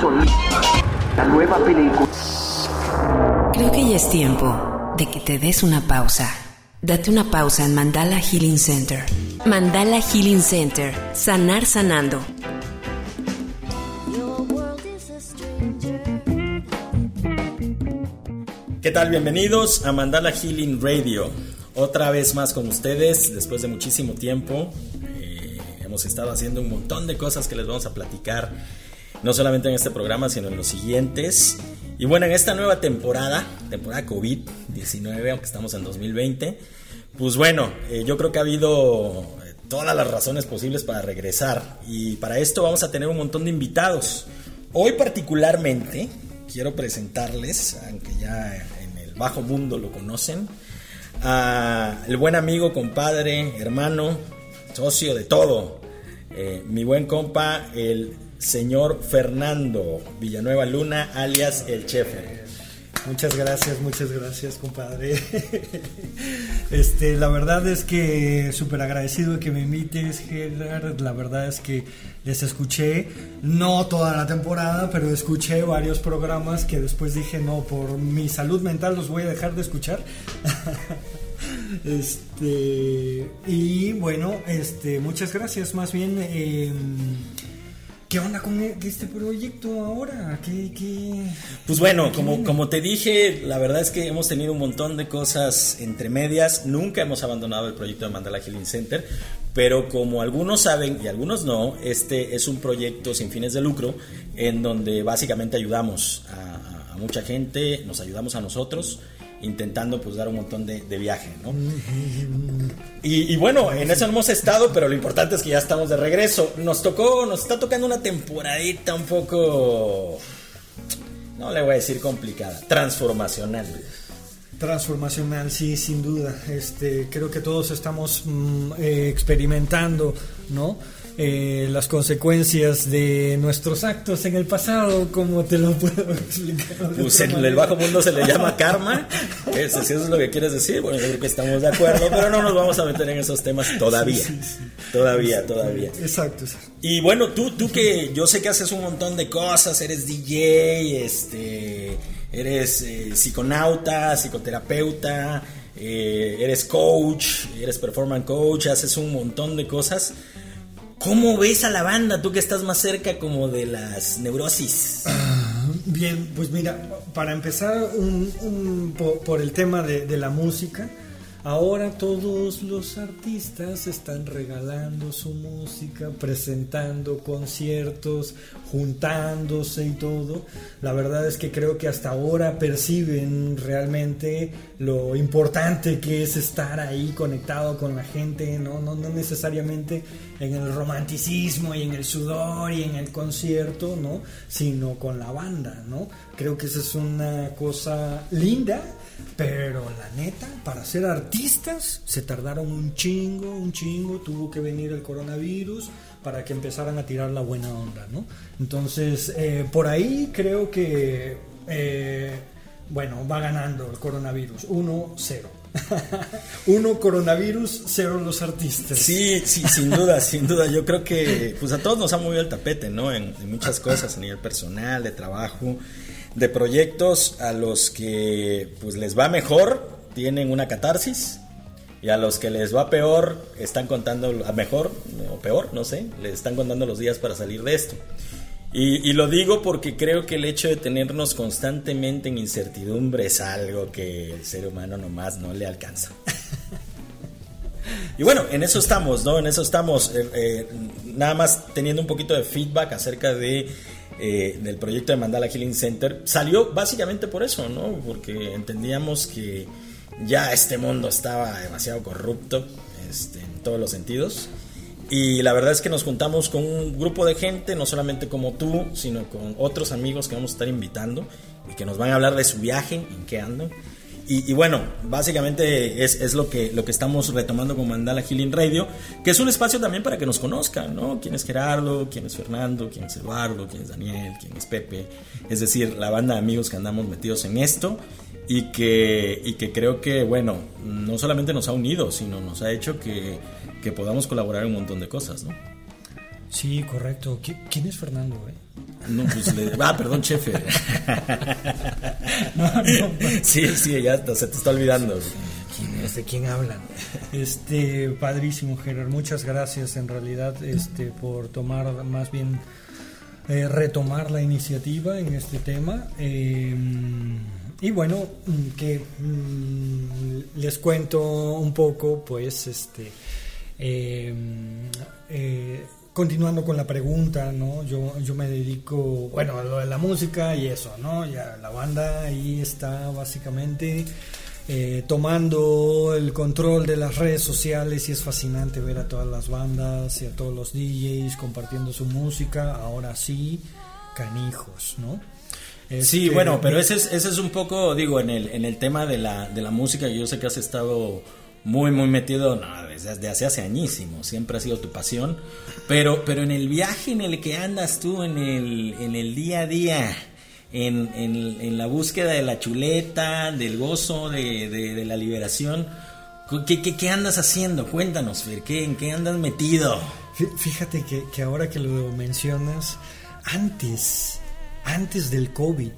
La nueva película. Creo que ya es tiempo de que te des una pausa. Date una pausa en Mandala Healing Center. Mandala Healing Center. Sanar sanando. ¿Qué tal? Bienvenidos a Mandala Healing Radio. Otra vez más con ustedes, después de muchísimo tiempo. Eh, hemos estado haciendo un montón de cosas que les vamos a platicar, no solamente en este programa, sino en los siguientes. Y bueno, en esta nueva temporada, temporada COVID-19, aunque estamos en 2020, pues bueno, eh, yo creo que ha habido eh, todas las razones posibles para regresar. Y para esto vamos a tener un montón de invitados. Hoy particularmente quiero presentarles, aunque ya en el bajo mundo lo conocen, a el buen amigo, compadre, hermano, socio de todo, eh, mi buen compa, el señor Fernando Villanueva Luna, alias el Chefer. Muchas gracias, muchas gracias, compadre. Este, la verdad es que súper agradecido de que me invites, Gerard. La verdad es que les escuché, no toda la temporada, pero escuché varios programas que después dije, no, por mi salud mental los voy a dejar de escuchar. Este, y bueno, este, muchas gracias. Más bien, eh, ¿Qué onda con e- este proyecto ahora? ¿Qué, qué... Pues bueno, como, como te dije, la verdad es que hemos tenido un montón de cosas entre medias. Nunca hemos abandonado el proyecto de Mandala Healing Center, pero como algunos saben y algunos no, este es un proyecto sin fines de lucro en donde básicamente ayudamos a, a mucha gente, nos ayudamos a nosotros intentando pues dar un montón de, de viaje, ¿no? Y, y, bueno, en eso hemos estado, pero lo importante es que ya estamos de regreso. Nos tocó, nos está tocando una temporadita un poco, no le voy a decir complicada, transformacional. Transformacional, sí, sin duda. Este, creo que todos estamos mm, eh, experimentando, ¿no? Eh, las consecuencias de nuestros actos en el pasado, como te lo puedo explicar. Pues en el bajo mundo se le llama karma, eso, si eso es lo que quieres decir, bueno, yo creo que estamos de acuerdo, pero no nos vamos a meter en esos temas todavía, sí, sí, sí. todavía, todavía. Exacto. Y bueno, tú, tú que yo sé que haces un montón de cosas, eres DJ, este, eres eh, psiconauta, psicoterapeuta, eh, eres coach, eres performance coach, haces un montón de cosas. ¿Cómo ves a la banda, tú que estás más cerca como de las neurosis? Bien, pues mira, para empezar un, un, por, por, el tema de, la música, ahora todos los artistas están regalando su música, presentando conciertos, juntándose y todo. La verdad es que creo que hasta ahora perciben realmente lo importante que es estar ahí conectado con la gente, no, no, no necesariamente en el romanticismo y en el sudor y en el concierto, ¿no? Sino con la banda, ¿no? Creo que esa es una cosa linda, pero la neta, para ser artistas se tardaron un chingo, un chingo, tuvo que venir el coronavirus para que empezaran a tirar la buena onda, ¿no? Entonces, eh, por ahí creo que, eh, bueno, va ganando el coronavirus, 1-0. Uno coronavirus, cero los artistas. Sí, sí, sin duda, sin duda. Yo creo que pues a todos nos ha movido el tapete, ¿no? En, en, muchas cosas, a nivel personal, de trabajo, de proyectos a los que pues les va mejor, tienen una catarsis. Y a los que les va peor, están contando, a mejor o peor, no sé, les están contando los días para salir de esto. Y, y, lo digo porque creo que el hecho de tenernos constantemente en incertidumbre es algo que el ser humano nomás no le alcanza. y bueno, en eso estamos, ¿no? En eso estamos. Eh, eh, nada más teniendo un poquito de feedback acerca de, eh, del proyecto de Mandala Healing Center. Salió básicamente por eso, ¿no? Porque entendíamos que ya este mundo estaba demasiado corrupto este, en todos los sentidos. Y la verdad es que nos juntamos con un grupo de gente, no solamente como tú, sino con otros amigos que vamos a estar invitando y que nos van a hablar de su viaje, en qué andan. Y, y bueno, básicamente es, es, lo, que, lo que estamos retomando con Mandala Healing Radio, que es un espacio también para que nos conozcan, ¿no? ¿Quién es Gerardo? ¿Quién es Fernando? ¿Quién es Eduardo? ¿Quién es Daniel? ¿Quién es Pepe? Es decir, la banda de amigos que andamos metidos en esto y que, y que creo que, bueno, no solamente nos ha unido, sino nos ha hecho que, que podamos colaborar en un montón de cosas, ¿no? Sí, correcto. ¿Qui- ¿Quién es Fernando? eh? No, pues le- Ah, perdón, chefe. No, no, Sí, sí, ya se te está olvidando. ¿Quién es? ¿De quién hablan? Este, padrísimo, Gerard. Muchas gracias en realidad este, por tomar, más bien, eh, retomar la iniciativa en este tema. Eh, y bueno, que mm, les cuento un poco, pues, este, eh, eh, continuando con la pregunta, ¿no? Yo, yo me dedico, bueno, a lo de la música y eso, ¿no? Ya la banda ahí está básicamente eh, tomando el control de las redes sociales y es fascinante ver a todas las bandas y a todos los DJs compartiendo su música. Ahora sí, canijos, ¿no? Sí, Este, bueno, pero ese es, ese es un poco, digo, en el, en el tema de la, de la música, yo sé que has estado muy, muy metido, no, desde, hace, hace añísimo, siempre ha sido tu pasión, pero, pero en el viaje en el que andas tú, en el, en el día a día, en, en, en la búsqueda de la chuleta, del gozo, de, de, la liberación, ¿qué, qué, qué andas haciendo? Cuéntanos, Fer, ¿qué, ¿en qué andas metido? Fí- Fíjate que, que ahora que lo mencionas, antes, antes del COVID,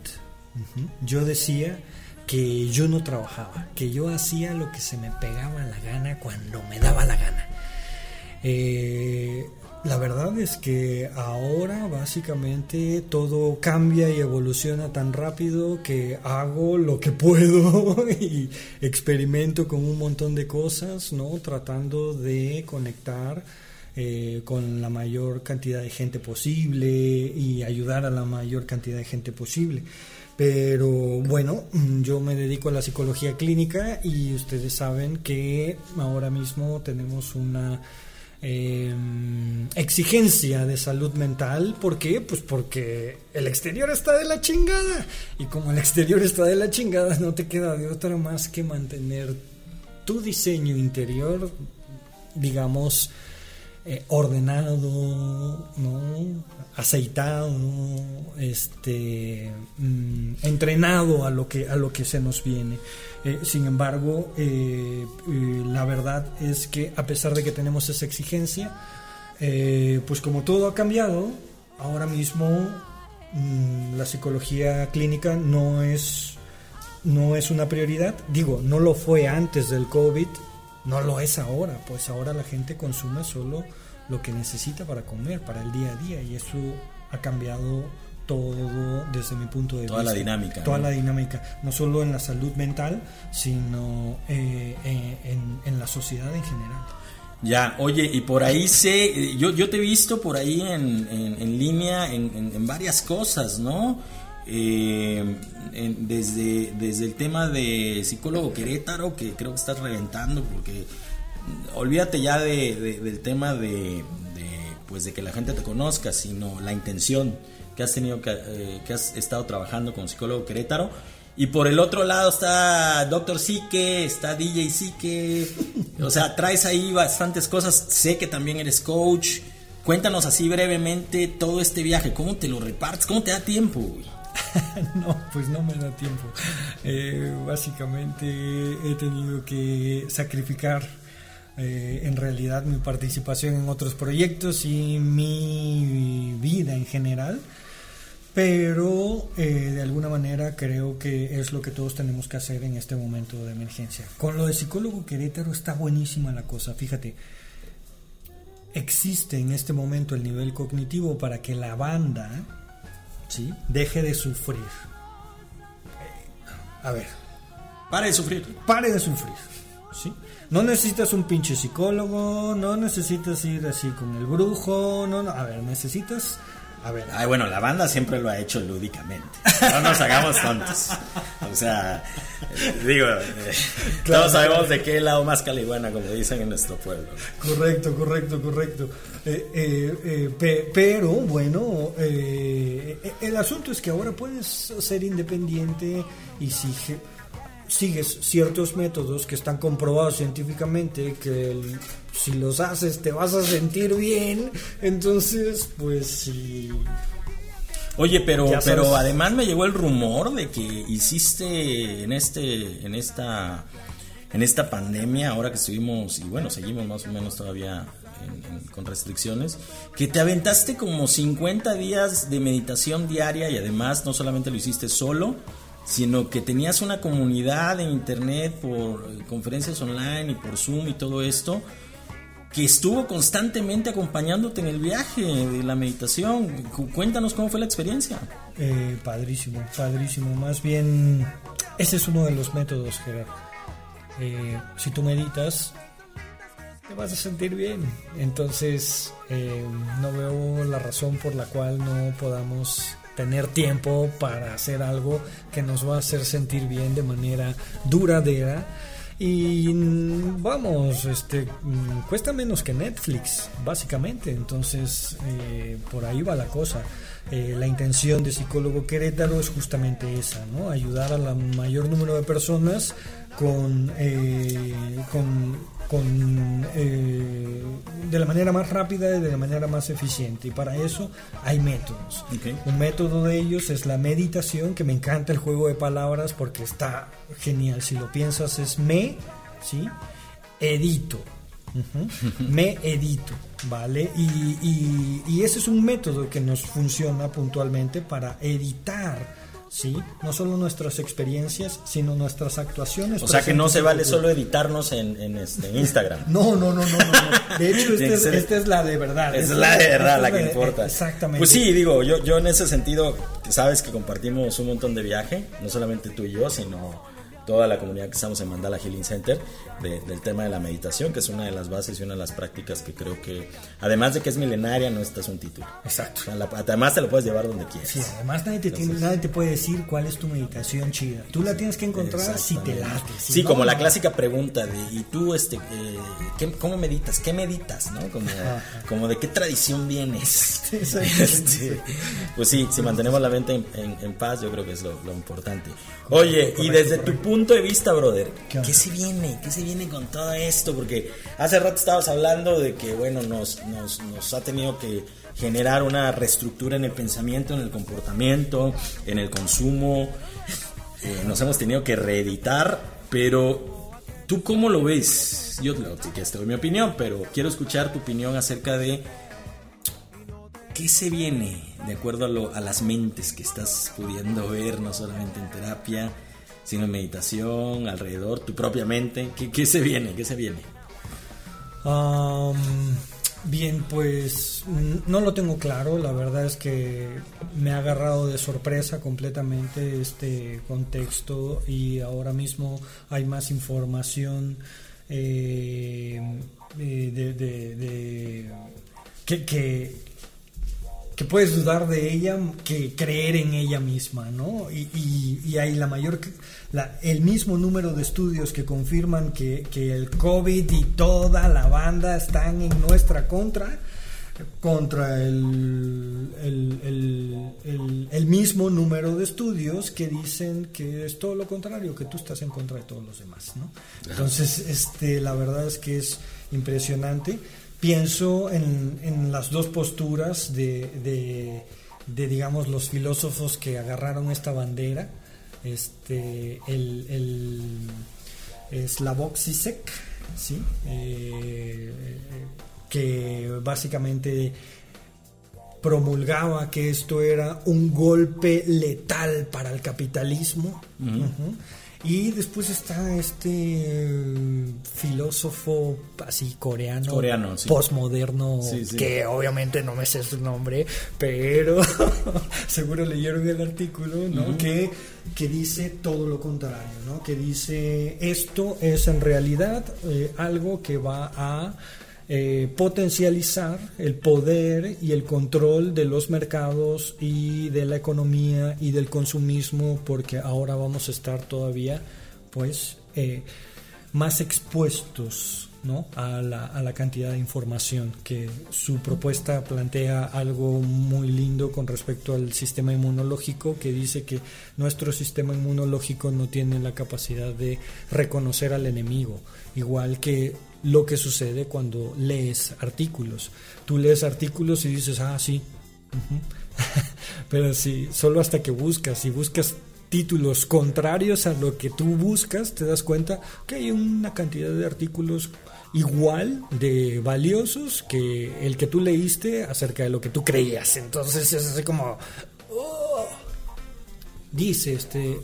yo decía que yo no trabajaba, que yo hacía lo que se me pegaba la gana cuando me daba la gana. Eh, la verdad es que ahora básicamente todo cambia y evoluciona tan rápido que hago lo que puedo y experimento con un montón de cosas, ¿no? Tratando de conectar eh, con la mayor cantidad de gente posible y ayudar a la mayor cantidad de gente posible. Pero bueno, mm, yo me dedico a la psicología clínica y ustedes saben que ahora mismo tenemos una eh, exigencia de salud mental. ¿Por qué? Pues porque el exterior está de la chingada. Y como el exterior está de la chingada, no te queda de otra más que mantener tu diseño interior, digamos, eh, ordenado, ¿no? aceitado, este, mm, entrenado a lo que a lo que se nos viene. Eh, sin embargo, eh, la verdad es que a pesar de que tenemos esa exigencia, pues como todo ha cambiado, ahora mismo mm, la psicología clínica no es no es una prioridad. Digo, no lo fue antes del COVID, no lo es ahora. Pues ahora la gente consume solo lo que necesita para comer, para el día a día, y eso ha cambiado todo desde mi punto de Toda vista. la dinámica, Toda ¿no? la dinámica, no solo en la salud mental, sino eh, eh, en, en la sociedad en general. Ya, oye, y por ahí sé, yo, yo te he visto por ahí en, en, en línea en varias cosas, ¿no? Eh, en- desde, desde el tema de psicólogo Querétaro, que creo que estás reventando, porque mm, olvídate ya de, de- del tema de, de, pues de que la gente te conozca, sino la intención que has tenido, que, eh, que has estado trabajando con psicólogo Querétaro. Y por el otro lado está Doctor Sique, está DJ Sique, o sea, traes ahí bastantes cosas. Sé que también eres coach. Cuéntanos así brevemente todo este viaje, ¿cómo te lo repartes? ¿Cómo te da tiempo? güey? no, pues no me da tiempo. Eh, básicamente he tenido que sacrificar eh, en realidad mi participación en otros proyectos y mi vida en general. Pero eh, de alguna manera creo que es lo que todos tenemos que hacer en este momento de emergencia. Con lo de psicólogo Querétaro está buenísima la cosa. Fíjate, existe en este momento el nivel cognitivo para que la banda ¿sí? deje de sufrir. A ver, Para de sufrir. pare de sufrir. ¿sí? No necesitas un pinche psicólogo, no necesitas ir así con el brujo, no, no. A ver, necesitas. A ver, Ay, bueno, la banda siempre lo ha hecho lúdicamente. No nos hagamos tontos. O sea, eh, digo, eh, Claro. todos sabemos de qué lado más caliguana, como dicen en nuestro pueblo. Correcto, correcto, correcto. Eh, pe- pero bueno, el asunto es que ahora puedes ser independiente y si sigues ciertos métodos que están comprobados científicamente, que el- si los haces te vas a sentir bien, entonces pues sí. Oye, pero, pero además me llegó el rumor de que hiciste en este, en esta, en esta pandemia, ahora que estuvimos y bueno, seguimos más o menos todavía con restricciones, que te aventaste como 50 días de meditación diaria y además no solamente lo hiciste solo, sino que tenías una comunidad en internet por eh, conferencias online y por Zoom y todo esto que estuvo constantemente acompañándote en el viaje de la meditación. Cuéntanos cómo fue la experiencia. Eh, padrísimo, padrísimo. Más bien, ese es uno de los métodos, Gerardo. Eh, si tú meditas, te vas a sentir bien. Entonces, eh, no veo la razón por la cual no podamos tener tiempo para hacer algo que nos va a hacer sentir bien de manera duradera y vamos, este mm, cuesta menos que Netflix, básicamente. Entonces, eh, por ahí va la cosa. Eh, la intención de Psicólogo Querétaro es justamente esa, ¿no? Ayudar a la mayor número de personas con, eh, con con, eh, de la manera más rápida y de la manera más eficiente. Y para eso hay métodos. Un método de ellos es la meditación, que me encanta el juego de palabras porque está genial. Si lo piensas es me, ¿sí? Edito. me edito, ¿vale? Y, y ese es un método que nos funciona puntualmente para editar ¿sí? No solo nuestras experiencias, sino nuestras actuaciones. O sea que no se vale solo editarnos en, en, este, Instagram. no, no, no, no, no. De hecho, esta es, la de verdad. Es la de verdad la que importa. Exactamente. Pues sí, digo, yo, yo en ese sentido, sabes que compartimos un montón de viaje, no solamente tú y yo, sino toda la comunidad que estamos en Mandala Healing Center del tema de la meditación, que es una de las bases y una de las prácticas que creo que, además de que es milenaria, no estás un título. Exacto. además te lo puedes llevar donde quieras. Sí, además nadie te, nadie te puede decir cuál es tu meditación chida. Tú la tienes que encontrar si te late. sí, como la clásica pregunta de, ¿y tú este, eh, cómo meditas? ¿Qué meditas? ¿no? Como, como de qué tradición vienes. Este, pues sí, si mantenemos la mente en, paz, yo creo que es lo, lo importante. Oye, y desde tu punto de vista, brother, ¿qué, se viene? ¿Qué se viene con todo esto? Porque hace rato estabas hablando de que, bueno, nos, nos, nos ha tenido que generar una reestructura en el pensamiento, en el comportamiento, en el consumo. Eh, nos hemos tenido que reeditar, pero ¿tú cómo lo ves? Yo te doy mi opinión, pero quiero escuchar tu opinión acerca de ¿Qué se viene de acuerdo a, lo, a las mentes que estás pudiendo ver, no solamente en terapia, sino en meditación, alrededor, tu propia mente? ¿Qué, qué se viene? ¿Qué se viene? bien, pues no lo tengo claro. La verdad es que me ha agarrado de sorpresa completamente este contexto y ahora mismo hay más información eh, de, de, que, que que puedes dudar de ella que creer en ella misma, ¿no? Y, hay la mayor, la, el mismo número de estudios que confirman que, el COVID y toda la banda están en nuestra contra, contra el, el, mismo número de estudios que dicen que es todo lo contrario, que tú estás en contra de todos los demás, ¿no? Entonces, este, la verdad es que es impresionante pienso en, las dos posturas de, digamos, los filósofos que agarraron esta bandera. Este, el, el Slavoj Zizek, ¿sí? Eh, que básicamente promulgaba que esto era un golpe letal para el capitalismo. Y después está este eh, filósofo así coreano, coreano postmoderno, que obviamente no me sé su nombre, pero seguro leyeron el artículo, ¿no? que, que dice todo lo contrario, ¿no? Que dice esto es en realidad eh, algo que va a eh, potencializar el poder y el control de los mercados y de la economía y del consumismo porque ahora vamos a estar todavía pues eh, más expuestos ¿no? a, la, a la cantidad de información que su propuesta plantea algo muy lindo con respecto al sistema inmunológico que dice que nuestro sistema inmunológico no tiene la capacidad de reconocer al enemigo igual que lo que sucede cuando lees artículos. Tú lees artículos y dices, ah, sí. Pero si solo hasta que buscas, y buscas títulos contrarios a lo que tú buscas, te das cuenta que hay una cantidad de artículos igual de valiosos que el que tú leíste acerca de lo que tú creías. Entonces es así como... oh. Dice este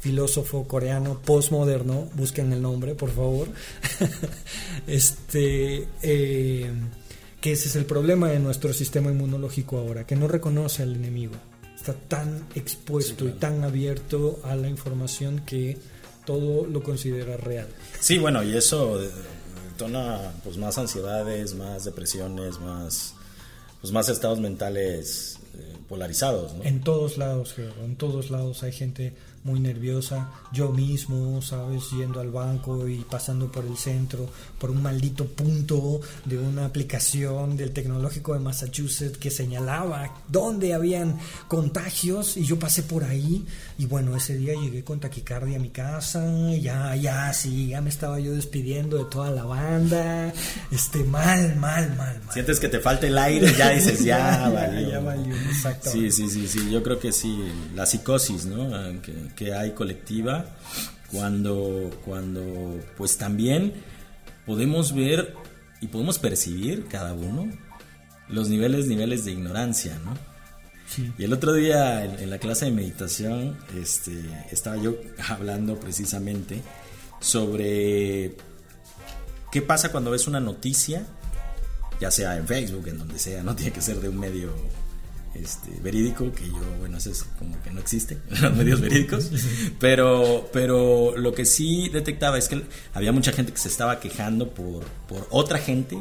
filósofo coreano postmoderno, busquen el nombre, por favor. este, eh, que ese es el problema de nuestro sistema inmunológico ahora, que no reconoce al enemigo. Está tan expuesto Sí, claro. y tan abierto a la información que todo lo considera real. Sí, bueno, y eso eh, detona pues más ansiedades, más depresiones, más pues más estados mentales eh, polarizados, ¿no? En todos lados, Gerardo, en todos lados hay gente muy nerviosa. Yo mismo, ¿sabes? Yendo al banco y pasando por el centro, por un maldito punto de una aplicación del tecnológico de Massachusetts que señalaba dónde habían contagios y yo pasé por ahí y bueno, ese día llegué con taquicardia a mi casa, ya, ya, sí, ya me estaba yo despidiendo de toda la banda, este, mal, mal, mal, mal. Sientes que te falta el aire, ya dices, ya, Ya, valió. ya valió, exacto. Sí, sí, sí, sí, yo creo que sí, la psicosis, ¿no? Ah, Que, hay colectiva, cuando, cuando, pues también podemos ver y podemos percibir cada uno los niveles, niveles de ignorancia, ¿no? Sí. Y el otro día en, en la clase de meditación, este, estaba yo hablando precisamente sobre qué pasa cuando ves una noticia, ya sea en Facebook, en donde sea, no tiene que ser de un medio este, verídico, que yo, bueno, eso es como que no existe, los medios verídicos, pero, pero lo que sí detectaba es que había mucha gente que se estaba quejando por, por otra gente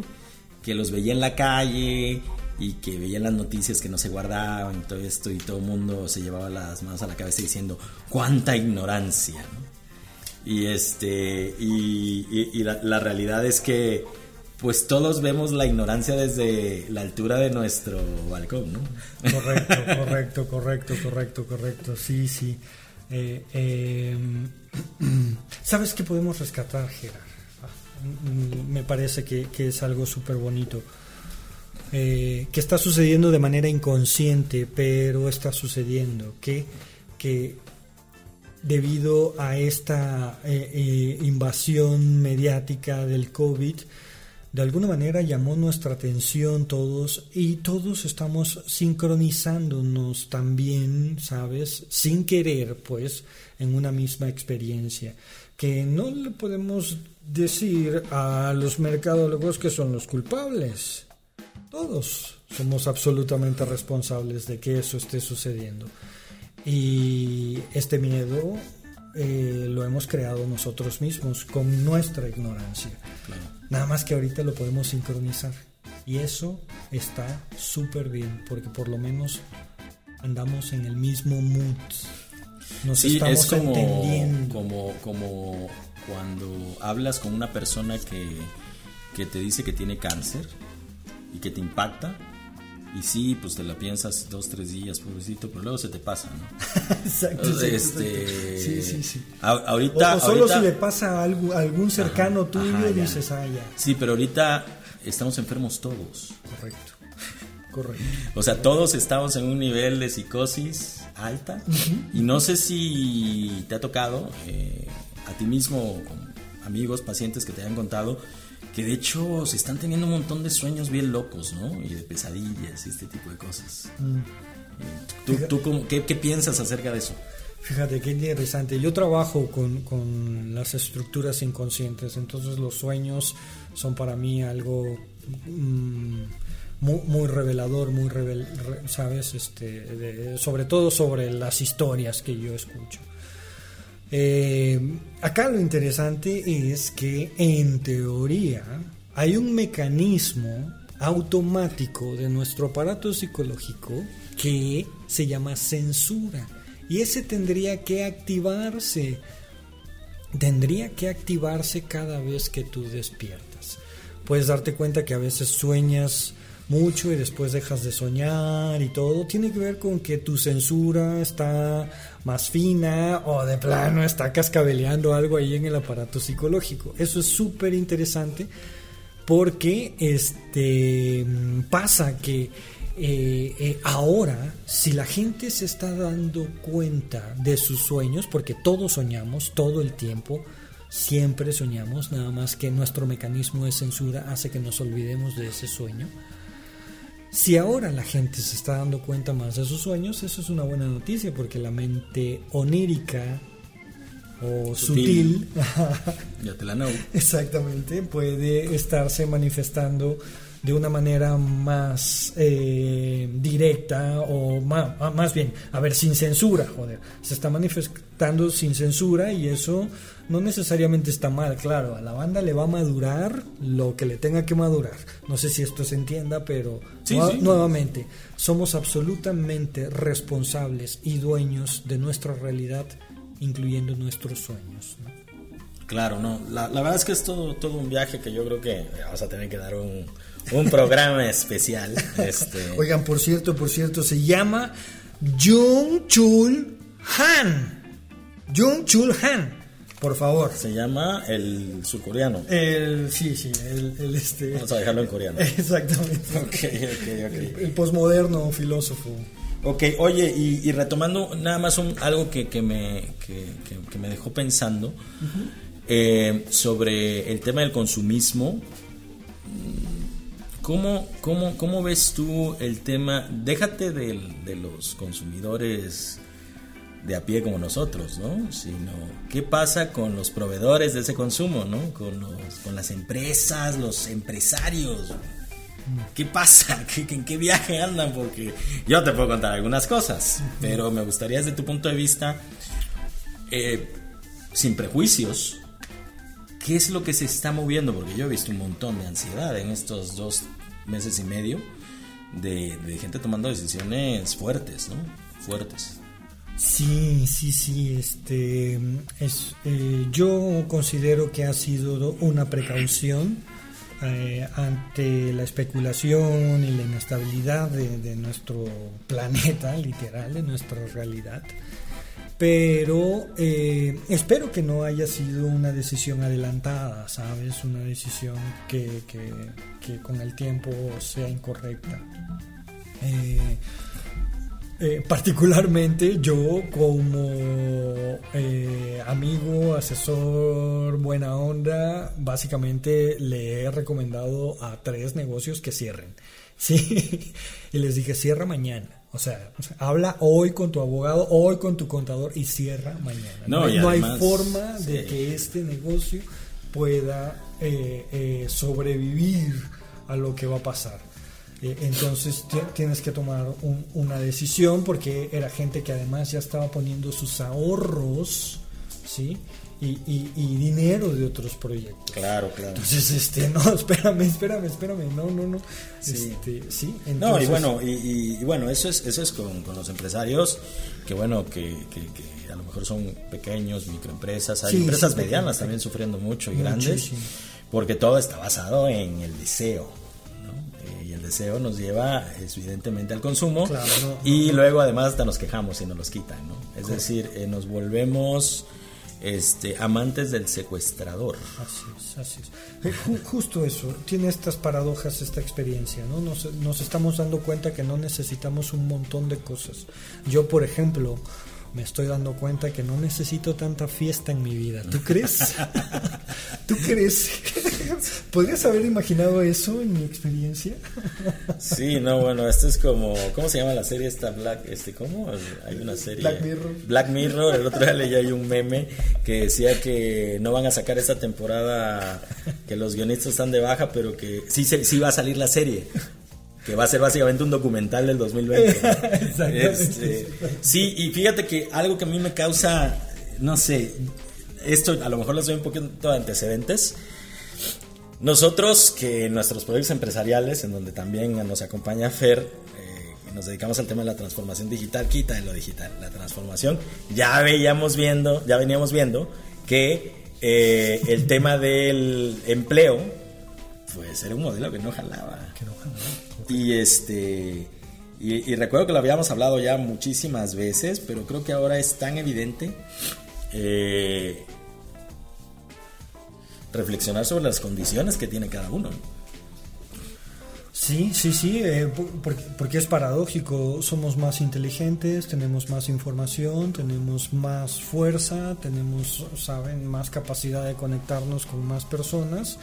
que los veía en la calle y que veía las noticias que no se guardaban y todo esto y todo el mundo se llevaba las manos a la cabeza diciendo cuánta ignorancia ¿no? y este y, la realidad es que pues todos vemos la ignorancia desde la altura de nuestro balcón ¿no? Correcto, correcto, correcto, correcto, correcto. Sí, sí. Eh, eh, ¿Sabes qué podemos rescatar, Gerard? Ah, mm, Me parece que, que es algo súper bonito. Eh, que está sucediendo de manera inconsciente, pero está sucediendo. Que, que debido a esta eh, invasión mediática del COVID, de alguna manera llamó nuestra atención todos y todos estamos sincronizándonos también, ¿sabes? Sin querer, pues, en una misma experiencia. Que no le podemos decir a los mercadólogos que son los culpables. Todos somos absolutamente responsables de que eso esté sucediendo. Y este miedo eh, lo hemos creado nosotros mismos con nuestra ignorancia. Nada más que ahorita lo podemos sincronizar. Y eso está súper bien, porque por lo menos andamos en el mismo mood. Nos Sí, estamos es como, entendiendo. como, como cuando hablas con una persona que, que te dice que tiene cáncer y que te impacta. Y sí, pues te la piensas dos, tres días, pobrecito, pero luego se te pasa, ¿no? Exacto, Este, exacto. Sí, sí, sí. a- ahorita, o, o solo ahorita- si le pasa a algún, a algún cercano Ajá, tuyo, ajá, ya. dices, ah, ya. Sí, pero ahorita estamos enfermos todos. Correcto. Correcto. O sea, todos estamos en un nivel de psicosis alta. Y no sé si te ha tocado eh, a ti mismo, con amigos, pacientes que te hayan contado, que de hecho se están teniendo un montón de sueños bien locos, ¿no? Y de pesadillas y este tipo de cosas. Mm. ¿Tú, tú cómo- qué, qué piensas acerca de eso? Fíjate qué interesante. Yo trabajo con, con las estructuras inconscientes, entonces los sueños son para mí algo mm, muy, muy revelador, muy revel, re- sabes, este, de- sobre todo sobre las historias que yo escucho. Eh, acá lo interesante es que en teoría hay un mecanismo automático de nuestro aparato psicológico que se llama censura. Y ese tendría que activarse tendría que activarse cada vez que tú despiertas. Puedes darte cuenta que a veces sueñas mucho y después dejas de soñar y todo tiene que ver con que tu censura está más fina o de plano está cascabeleando algo ahí en el aparato psicológico eso es súper interesante porque este pasa que eh, eh, ahora, si la gente se está dando cuenta de sus sueños, porque todos soñamos todo el tiempo, siempre soñamos, nada más que nuestro mecanismo de censura hace que nos olvidemos de ese sueño. Si ahora la gente se está dando cuenta más de sus sueños, eso es una buena noticia porque la mente onírica o sutil, ya te la know. exactamente, puede estarse manifestando de una manera más eh, directa o más, más bien, a ver, sin censura, joder, se está manifestando sin censura y eso no necesariamente está mal, claro, a la banda le va a madurar lo que le tenga que madurar. No sé si esto se entienda, pero nuevamente, somos absolutamente responsables y dueños de nuestra realidad, incluyendo nuestros sueños. Claro, no, la, la, verdad es que es todo, todo un viaje que yo creo que vamos a tener que dar un, un programa especial. Este... Oigan, por cierto, por cierto, se llama Jung Chul Han. Jung Chul Han. Por favor. Se llama el surcoreano. El, sí, sí, el, este. Vamos a dejarlo en coreano. Exactamente. ok, ok, ok. El, posmoderno filósofo. Ok, oye, y, retomando nada más un, algo que, que me, que, que, me dejó pensando eh, sobre el tema del consumismo. ¿Cómo, cómo, cómo ves tú el tema? Déjate de, los consumidores de a pie como nosotros, ¿no? Sino qué pasa con los proveedores de ese consumo, ¿no? Con, los, las empresas, los empresarios. ¿Qué pasa? ¿Qué, ¿En qué viaje andan? Porque yo te puedo contar algunas cosas, pero me gustaría desde tu punto de vista, eh, sin prejuicios, ¿qué es lo que se está moviendo? Porque yo he visto un montón de ansiedad en estos dos meses y medio de, gente tomando decisiones fuertes, ¿no? Fuertes. Sí, sí, sí. Este, es, eh, yo considero que ha sido una precaución eh, ante la especulación y la inestabilidad de, de, nuestro planeta, literal, de nuestra realidad pero eh, espero que no haya sido una decisión adelantada, ¿sabes? Una decisión que, que, con el tiempo sea incorrecta. Eh, eh, particularmente yo como amigo, asesor, buena onda, básicamente le he recomendado a tres negocios que cierren. Sí, y les dije, cierra mañana. O sea, habla hoy con tu abogado, hoy con tu contador y cierra mañana. No, hay forma de que este negocio pueda eh, eh, sobrevivir a lo que va a pasar. Eh, entonces tienes que tomar una decisión porque era gente que además ya estaba poniendo sus ahorros, ¿sí? Y, dinero de otros proyectos. Claro, claro. Entonces, este, no, espérame, espérame, espérame, no, no, no. Sí, este, sí No, y bueno, y, bueno, eso es, eso es con, los empresarios, que bueno, que, a lo mejor son pequeños, microempresas, hay empresas medianas también sufriendo mucho y grandes, porque todo está basado en el deseo. Eh, y el deseo nos lleva evidentemente al consumo y luego además hasta nos quejamos y nos los quitan, ¿no? Es decir, eh, nos volvemos este, amantes del secuestrador. Así es, así es. Eh, justo eso, tiene estas paradojas esta experiencia, ¿no? Nos, nos estamos dando cuenta que no necesitamos un montón de cosas. Yo, por ejemplo, me estoy dando cuenta que no necesito tanta fiesta en mi vida. ¿Tú crees? ¿Tú crees? ¿Podrías haber imaginado eso en mi experiencia? sí, no, bueno, esto es como, ¿cómo se llama la serie esta Black, este, cómo? Hay una serie. Black Mirror. Black Mirror, el otro día leí ahí un meme que decía que no van a sacar esta temporada, que los guionistas están de baja, pero que sí, sí va a salir la serie que va a ser básicamente un documental del 2020. Este, sí, y fíjate que algo que a mí me causa, no sé, esto a lo mejor les doy un poquito de antecedentes. Nosotros que en nuestros proyectos empresariales, en donde también nos acompaña Fer, eh, nos dedicamos al tema de la transformación digital, quita en lo digital, la transformación, ya veíamos viendo, ya veníamos viendo que eh, el tema del empleo, pues era un modelo que no jalaba. Que no jalaba. Y este. Y, recuerdo que lo habíamos hablado ya muchísimas veces, pero creo que ahora es tan evidente eh, reflexionar sobre las condiciones que tiene cada uno. Sí, sí, sí, eh, porque, porque, es paradójico, somos más inteligentes, tenemos más información, tenemos más fuerza, tenemos, saben, más capacidad de conectarnos con más personas,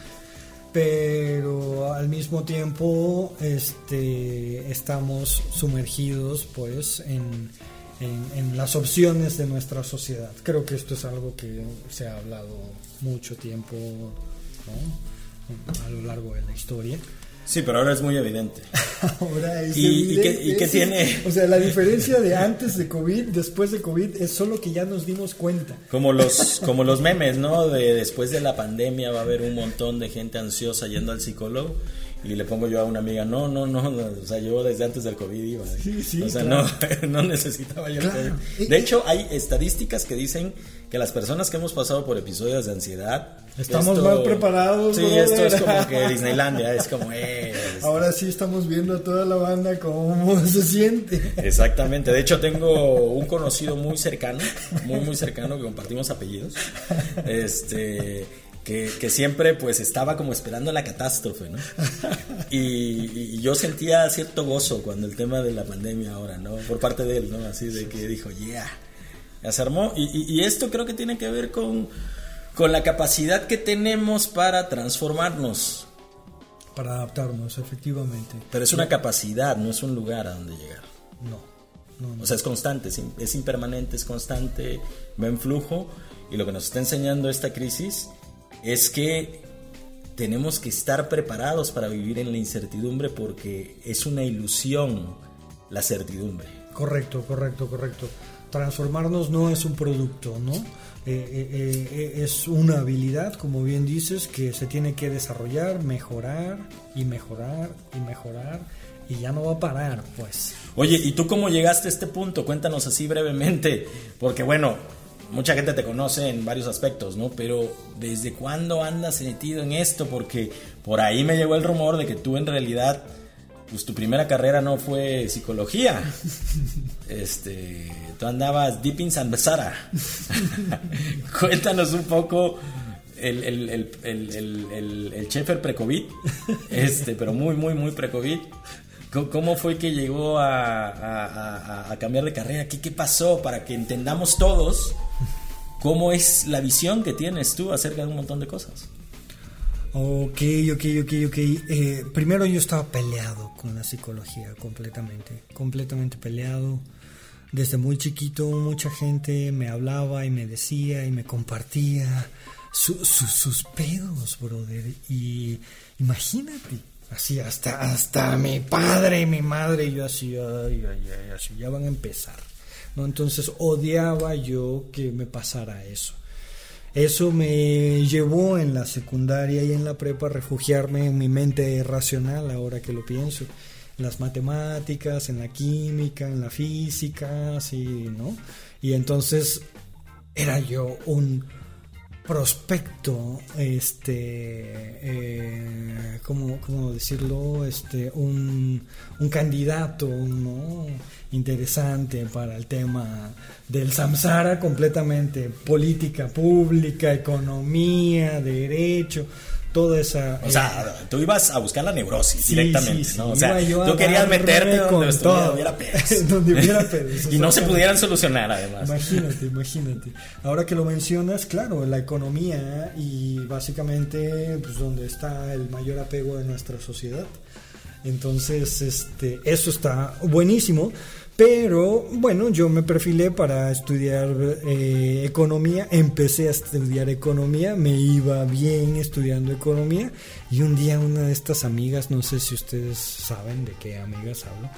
pero al mismo tiempo este, estamos sumergidos pues en, en, las opciones de nuestra sociedad. Creo que esto es algo que se ha hablado mucho tiempo a lo largo de la historia. Sí, pero ahora es muy evidente. ahora es ¿Y, ¿y, qué, tiene? O sea, la diferencia de antes de COVID, después de COVID, es solo que ya nos dimos cuenta. Como los, como los memes, ¿no? De después de la pandemia va a haber un montón de gente ansiosa yendo al psicólogo. Y le pongo yo a una amiga, no, no, no, o sea, yo desde antes del COVID iba. Sí, sí, o sea, no, no necesitaba yo COVID. De hecho, hay estadísticas que dicen que las personas que hemos pasado por episodios de ansiedad... Estamos más preparados. Sí, esto es como que Disneylandia, es como... Eh, Ahora sí estamos viendo a toda la banda cómo se siente. Exactamente, de hecho tengo un conocido muy cercano, muy, muy cercano, que compartimos apellidos. Este que, siempre pues estaba como esperando la catástrofe, ¿no? Y, yo sentía cierto gozo cuando el tema de la pandemia ahora, ¿no? Por parte de él, ¿no? Así de que dijo, yeah, ya se armó. Y, esto creo que tiene que ver con, con la capacidad que tenemos para transformarnos. Para adaptarnos, efectivamente. Pero es una capacidad, no es un lugar a donde llegar. No. O sea, es constante, es impermanente, es constante, va en flujo. Y lo que nos está enseñando esta crisis es que tenemos que estar preparados para vivir en la incertidumbre porque es una ilusión la certidumbre. Correcto, correcto, correcto. Transformarnos no es un producto, ¿no? Eh, eh, eh, es una habilidad, como bien dices, que se tiene que desarrollar, mejorar y mejorar y mejorar y ya no va a parar, pues. Oye, ¿y tú cómo llegaste a este punto? Cuéntanos así brevemente, porque bueno, mucha gente te conoce en varios aspectos, ¿no? Pero ¿desde cuándo andas metido en esto? Porque por ahí me llegó el rumor de que tú en realidad, pues tu primera carrera no fue psicología. Este, tú andabas deep in Besara. Cuéntanos un poco el, el, el, el, el pre-COVID, este, pero muy, muy, muy pre-COVID. ¿Cómo fue que llegó a, cambiar de carrera? ¿Qué, ¿Qué, pasó para que entendamos todos cómo es la visión que tienes tú acerca de un montón de cosas? Ok, ok, ok, ok. Eh, primero yo estaba peleado con la psicología, completamente, completamente peleado. Desde muy chiquito mucha gente me hablaba y me decía y me compartía sus pedos, brother. Y imagínate, Así, hasta, hasta mi padre y mi madre, y yo así, ay, ay, ay, así, ya van a empezar. ¿no? Entonces odiaba yo que me pasara eso. Eso me llevó en la secundaria y en la prepa a refugiarme en mi mente racional, ahora que lo pienso. En las matemáticas, en la química, en la física, así, ¿no? Y entonces era yo un prospecto, este, eh, ¿cómo, decirlo? Este, un, un candidato, ¿no? Interesante para el tema del samsara completamente, política pública, economía, derecho, toda esa... O sea, eh, tú ibas a buscar la neurosis directamente, ¿no? O sea, tú querías meterte donde, hubiera pedos. donde hubiera pedos. y no se pudieran solucionar, además. Imagínate, imagínate. Ahora que lo mencionas, claro, la economía y básicamente pues, donde está el mayor apego de nuestra sociedad. Entonces, este, eso está buenísimo. Pero bueno, yo me perfilé para estudiar eh, economía, empecé a estudiar economía, me iba bien estudiando economía y un día una de estas amigas, no sé si ustedes saben de qué amigas hablo,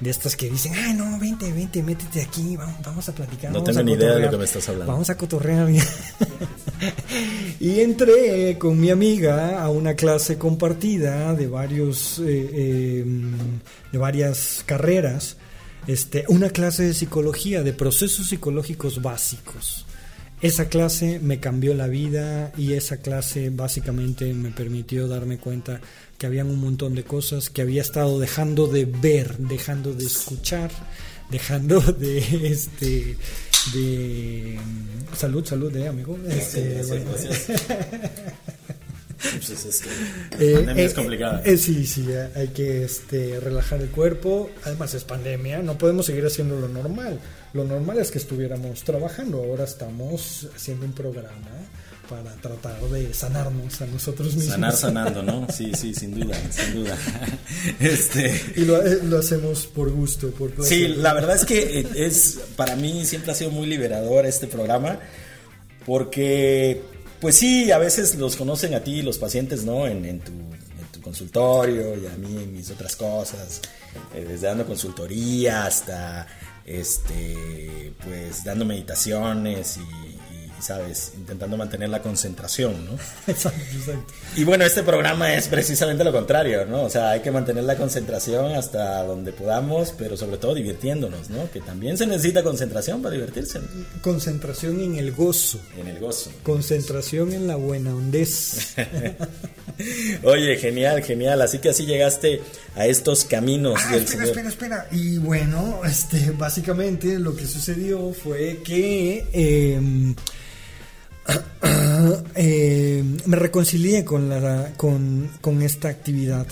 de estas que dicen, ay no, vente, vente, métete aquí, vamos, vamos a platicar. No tengo ni idea de lo que me estás hablando. Vamos a cotorrear. y entré con mi amiga a una clase compartida de varios, eh, em, de varias carreras este, una clase de psicología, de procesos psicológicos básicos. Esa clase me cambió la vida y esa clase básicamente me permitió darme cuenta que habían un montón de cosas que había estado dejando de ver, dejando de escuchar, dejando de este de salud, salud, eh, amigo. Este, Pues es, la pandemia es complicada. Eh, sí, sí, hay que este, relajar el cuerpo. Además es pandemia, no podemos seguir haciendo lo normal. Lo normal es que estuviéramos trabajando. Ahora estamos haciendo un programa para tratar de sanarnos a nosotros mismos. Sanar sanando, ¿no? Sí, sí, sin duda, sin duda. Este... Y lo, eh, lo hacemos por gusto, por Sí, la verdad es que eh, es para mí siempre ha sido muy liberador este programa porque pues sí, a veces los conocen a ti los pacientes, ¿no? En, tu, consultorio y a mí en mis otras cosas, eh, desde dando consultoría hasta este pues dando meditaciones y ¿sabes? Intentando mantener la concentración, ¿no? Exacto, exacto. Y bueno, este programa es precisamente lo contrario, ¿no? O sea, hay que mantener la concentración hasta donde podamos, pero sobre todo divirtiéndonos, ¿no? Que también se necesita concentración para divertirse. Concentración en el gozo. En el gozo. Concentración en la buena hondez. Oye, genial, genial. Así que así llegaste a estos caminos ah, del espera, Espera, espera. Y bueno, este, básicamente lo que sucedió fue que... Eh, eh, me reconcilié con, la, con, con esta actividad.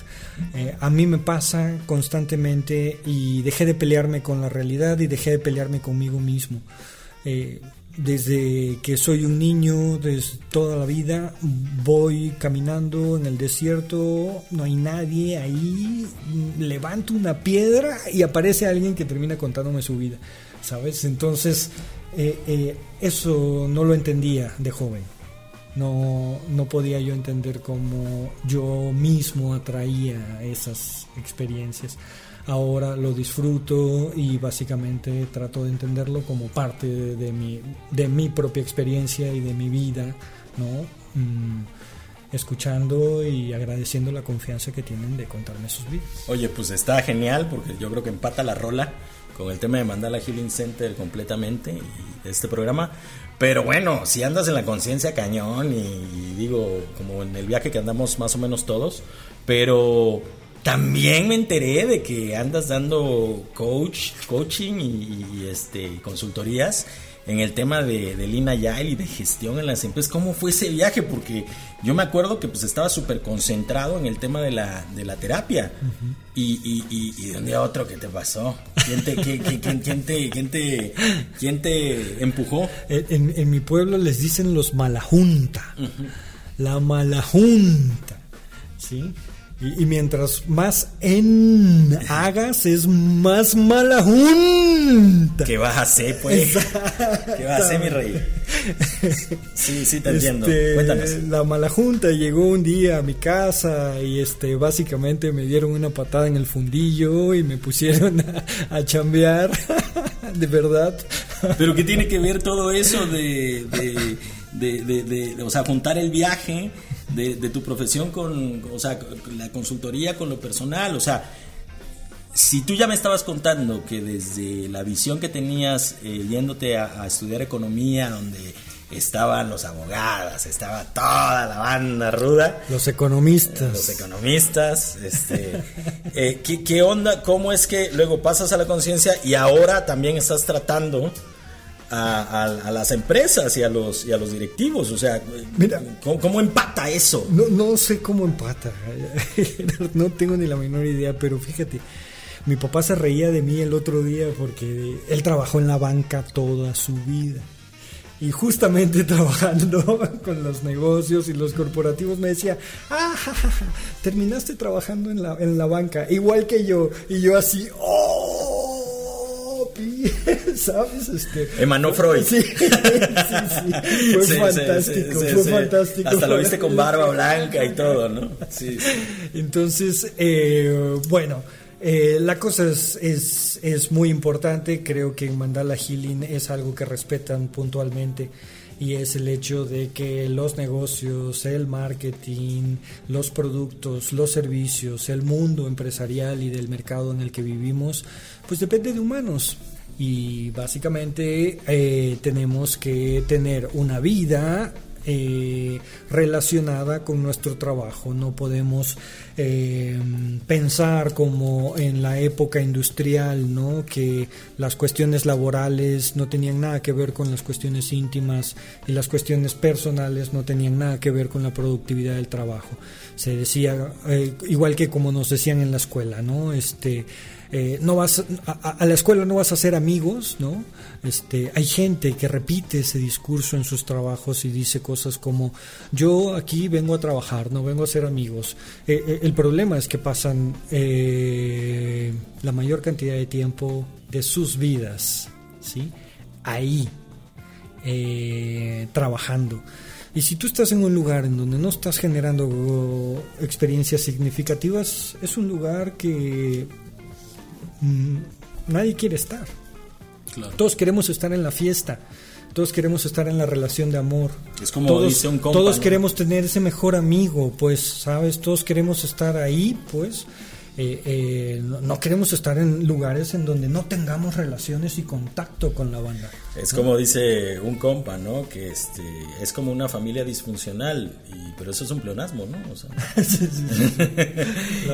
Eh, a mí me pasa constantemente y dejé de pelearme con la realidad y dejé de pelearme conmigo mismo. Eh, desde que soy un niño, desde toda la vida, voy caminando en el desierto, no hay nadie ahí, levanto una piedra y aparece alguien que termina contándome su vida, ¿sabes? Entonces, eh, eh, eso no lo entendía de joven. No, no podía yo entender cómo yo mismo atraía esas experiencias. Ahora lo disfruto y básicamente trato de entenderlo como parte de, mi, de mi propia experiencia y de mi vida, ¿no? Mm, escuchando y agradeciendo la confianza que tienen de contarme sus vidas. Oye, pues está genial porque yo creo que empata la rola con el tema de Mandala Healing Center completamente y este programa. Pero bueno, si andas en la conciencia cañón y, digo, como en el viaje que andamos más o menos todos, pero también me enteré de que andas dando coach, coaching y, este consultorías en el tema de, de Lina Yael y de gestión en las empresas. ¿Cómo fue ese viaje? Porque yo me acuerdo que pues estaba súper concentrado en el tema de la, de la terapia. y, y, y, de un día a otro, ¿qué te pasó? ¿Quién te, quién, quién, te, quién te, quién te empujó? En, en, mi pueblo les dicen los malajunta. La malajunta. ¿Sí? Y, mientras más en hagas, es más mala junta. ¿Qué vas a hacer, pues? ¿Qué vas a hacer, mi rey? Sí, sí, te entiendo. Este, Cuéntanos. La mala junta llegó un día a mi casa y este básicamente me dieron una patada en el fundillo y me pusieron a, a chambear. de verdad. Pero ¿qué tiene que ver todo eso de, de, de, de o sea, juntar el viaje? De, tu profesión con, o sea, la consultoría con lo personal, o sea, si tú ya me estabas contando que desde la visión que tenías eh, yéndote a, estudiar economía, donde estaban los abogados, estaba toda la banda ruda. Los economistas. los economistas. Este, eh, ¿qué, ¿qué, onda? ¿Cómo es que luego pasas a la conciencia y ahora también estás tratando a, las empresas y a los y a los directivos o sea Mira, ¿cómo, empata eso no, no sé cómo empata no tengo ni la menor idea pero fíjate mi papá se reía de mí el otro día porque él trabajó en la banca toda su vida y justamente trabajando con los negocios y los corporativos me decía, ah, terminaste trabajando en la, en la banca, igual que yo. Y yo así, oh, ¿sabes? Este, Emanó Freud. Sí, sí, sí. Fue fantástico, fue fantástico. Hasta lo viste con barba blanca y todo, ¿no? Sí. Entonces, eh, bueno. Eh, la cosa es, es, es, muy importante, creo que en Mandala Healing es algo que respetan puntualmente y es el hecho de que los negocios, el marketing, los productos, los servicios, el mundo empresarial y del mercado en el que vivimos, pues depende de humanos. Y básicamente eh, tenemos que tener una vida eh, relacionada con nuestro trabajo. No podemos eh, pensar como en la época industrial, ¿no? que las cuestiones laborales no tenían nada que ver con las cuestiones íntimas y las cuestiones personales no tenían nada que ver con la productividad del trabajo. Se decía, eh, igual que como nos decían en la escuela, ¿no? Este, eh, no vas a, la escuela no vas a hacer amigos, ¿no? Este, hay gente que repite ese discurso en sus trabajos y dice cosas como yo aquí vengo a trabajar, no vengo a ser amigos. Eh, eh, el problema es que pasan la mayor cantidad de tiempo de sus vidas, ¿sí? Ahí, trabajando. Y si tú estás en un lugar en donde no estás generando experiencias significativas, es un lugar que Mm, nadie quiere estar. Todos queremos estar en la fiesta. Todos queremos estar en la relación de amor. Es como todos, dice un Todos queremos tener ese mejor amigo, pues, ¿sabes? Todos queremos estar ahí, pues. Eh, eh, no, queremos estar en lugares en donde no tengamos relaciones y contacto con la banda. Es como dice un compa, ¿no? Que este es como una familia disfuncional, y, pero eso es un pleonasmo, ¿no?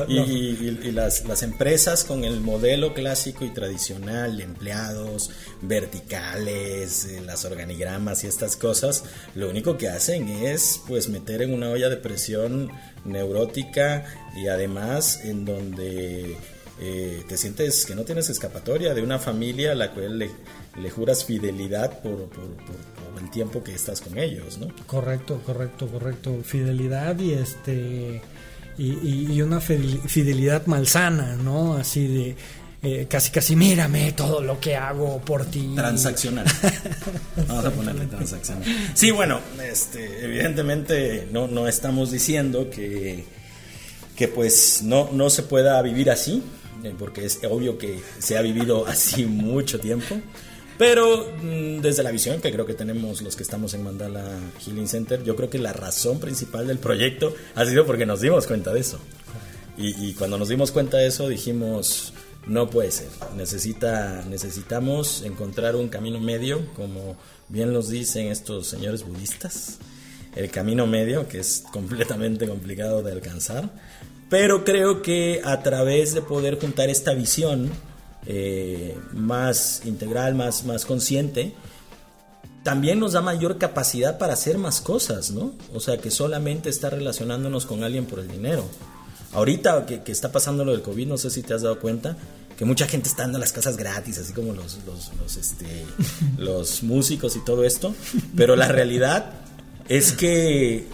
y, las, las, empresas con el modelo clásico y tradicional de empleados verticales, eh, las organigramas y estas cosas, lo único que hacen es pues meter en una olla de presión neurótica y además en donde eh, te sientes que no tienes escapatoria de una familia a la cual le, le juras fidelidad por, por, el tiempo que estás con ellos, ¿no? Correcto, correcto, correcto. Fidelidad y este y, y una fidelidad malsana, ¿no? Así de eh, casi casi mírame todo lo que hago por ti. Transaccional. Vamos a ponerle transaccional. Sí, bueno, este, evidentemente no, no estamos diciendo que, que pues no, no se pueda vivir así, eh, porque es obvio que se ha vivido así mucho tiempo. Pero mm, desde la visión que creo que tenemos los que estamos en Mandala Healing Center, yo creo que la razón principal del proyecto ha sido porque nos dimos cuenta de eso. Y, y cuando nos dimos cuenta de eso dijimos, no puede ser. Necesita, necesitamos encontrar un camino medio, como bien los dicen estos señores budistas. El camino medio, que es completamente complicado de alcanzar. Pero creo que a través de poder juntar esta visión eh, más integral, más, más consciente, también nos da mayor capacidad para hacer más cosas, ¿no? O sea, que solamente estar relacionándonos con alguien por el dinero. Ahorita que, que, está pasando lo del COVID, no sé si te has dado cuenta, que mucha gente está dando las casas gratis, así como los, los, este, los músicos y todo esto. Pero la realidad es que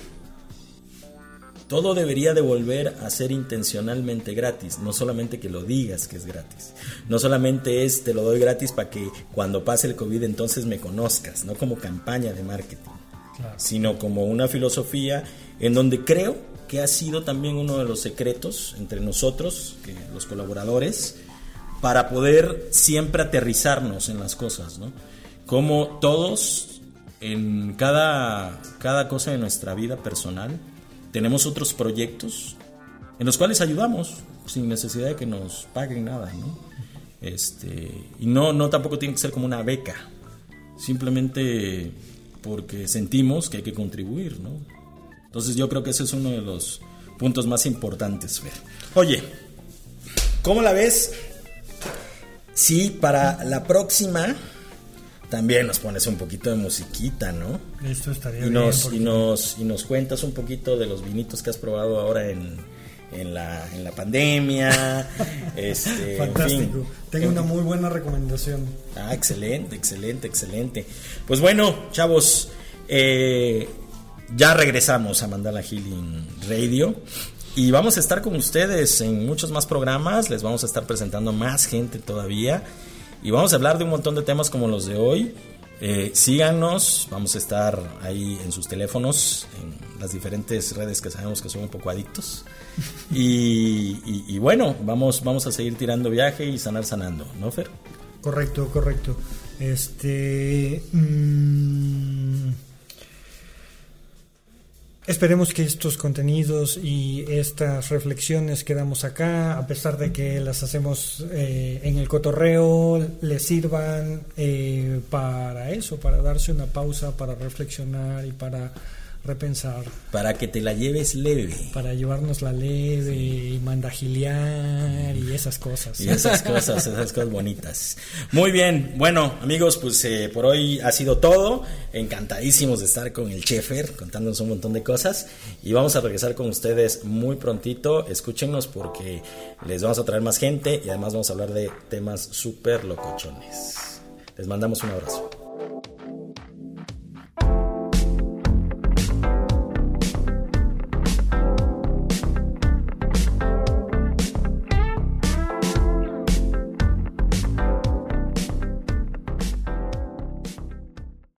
todo debería de volver a ser intencionalmente gratis, no solamente que lo digas que es gratis, no solamente es te lo doy gratis para que cuando pase el COVID entonces me conozcas, no como campaña de marketing, sino como una filosofía en donde creo que ha sido también uno de los secretos entre nosotros, que los colaboradores, para poder siempre aterrizarnos en las cosas, ¿no? Como todos, en cada, cada cosa de nuestra vida personal, tenemos otros proyectos en los cuales ayudamos sin necesidad de que nos paguen nada, ¿no? Este, y no, no tampoco tiene que ser como una beca, simplemente porque sentimos que hay que contribuir, ¿no? Entonces yo creo que ese es uno de los puntos más importantes. Oye, ¿cómo la ves Sí, para la próxima también nos pones un poquito de musiquita, ¿no? Esto estaría y nos, bien. Y, nos, y nos cuentas un poquito de los vinitos que has probado ahora en, en, la, en la pandemia. este, Fantástico. Tengo una muy buena recomendación. Ah, excelente, excelente, excelente. Pues bueno, chavos, eh, ya regresamos a Mandala Healing Radio. Y vamos a estar con ustedes en muchos más programas, les vamos a estar presentando más gente todavía y vamos a hablar de un montón de temas como los de hoy. Eh, síganos, vamos a estar ahí en sus teléfonos, en las diferentes redes que sabemos que son un poco adictos. Y, bueno, vamos, vamos a seguir tirando viaje y sanar sanando, ¿no, Fer? Correcto, correcto. Este. Mmm Esperemos que estos contenidos y estas reflexiones que damos acá, a pesar de que las hacemos eh, en el cotorreo, les sirvan eh, para eso, para darse una pausa, para reflexionar y para repensar. Para que te la lleves leve. Para llevarnos la leve y mandagilear y esas cosas. Y esas cosas, esas cosas bonitas. Muy bien, bueno amigos, pues eh, por hoy ha sido todo. Encantadísimos de estar con el Chefer contándonos un montón de cosas. Y vamos a regresar con ustedes muy prontito. Escúchenos porque les vamos a traer más gente y además vamos a hablar de temas súper locochones. Les mandamos un abrazo.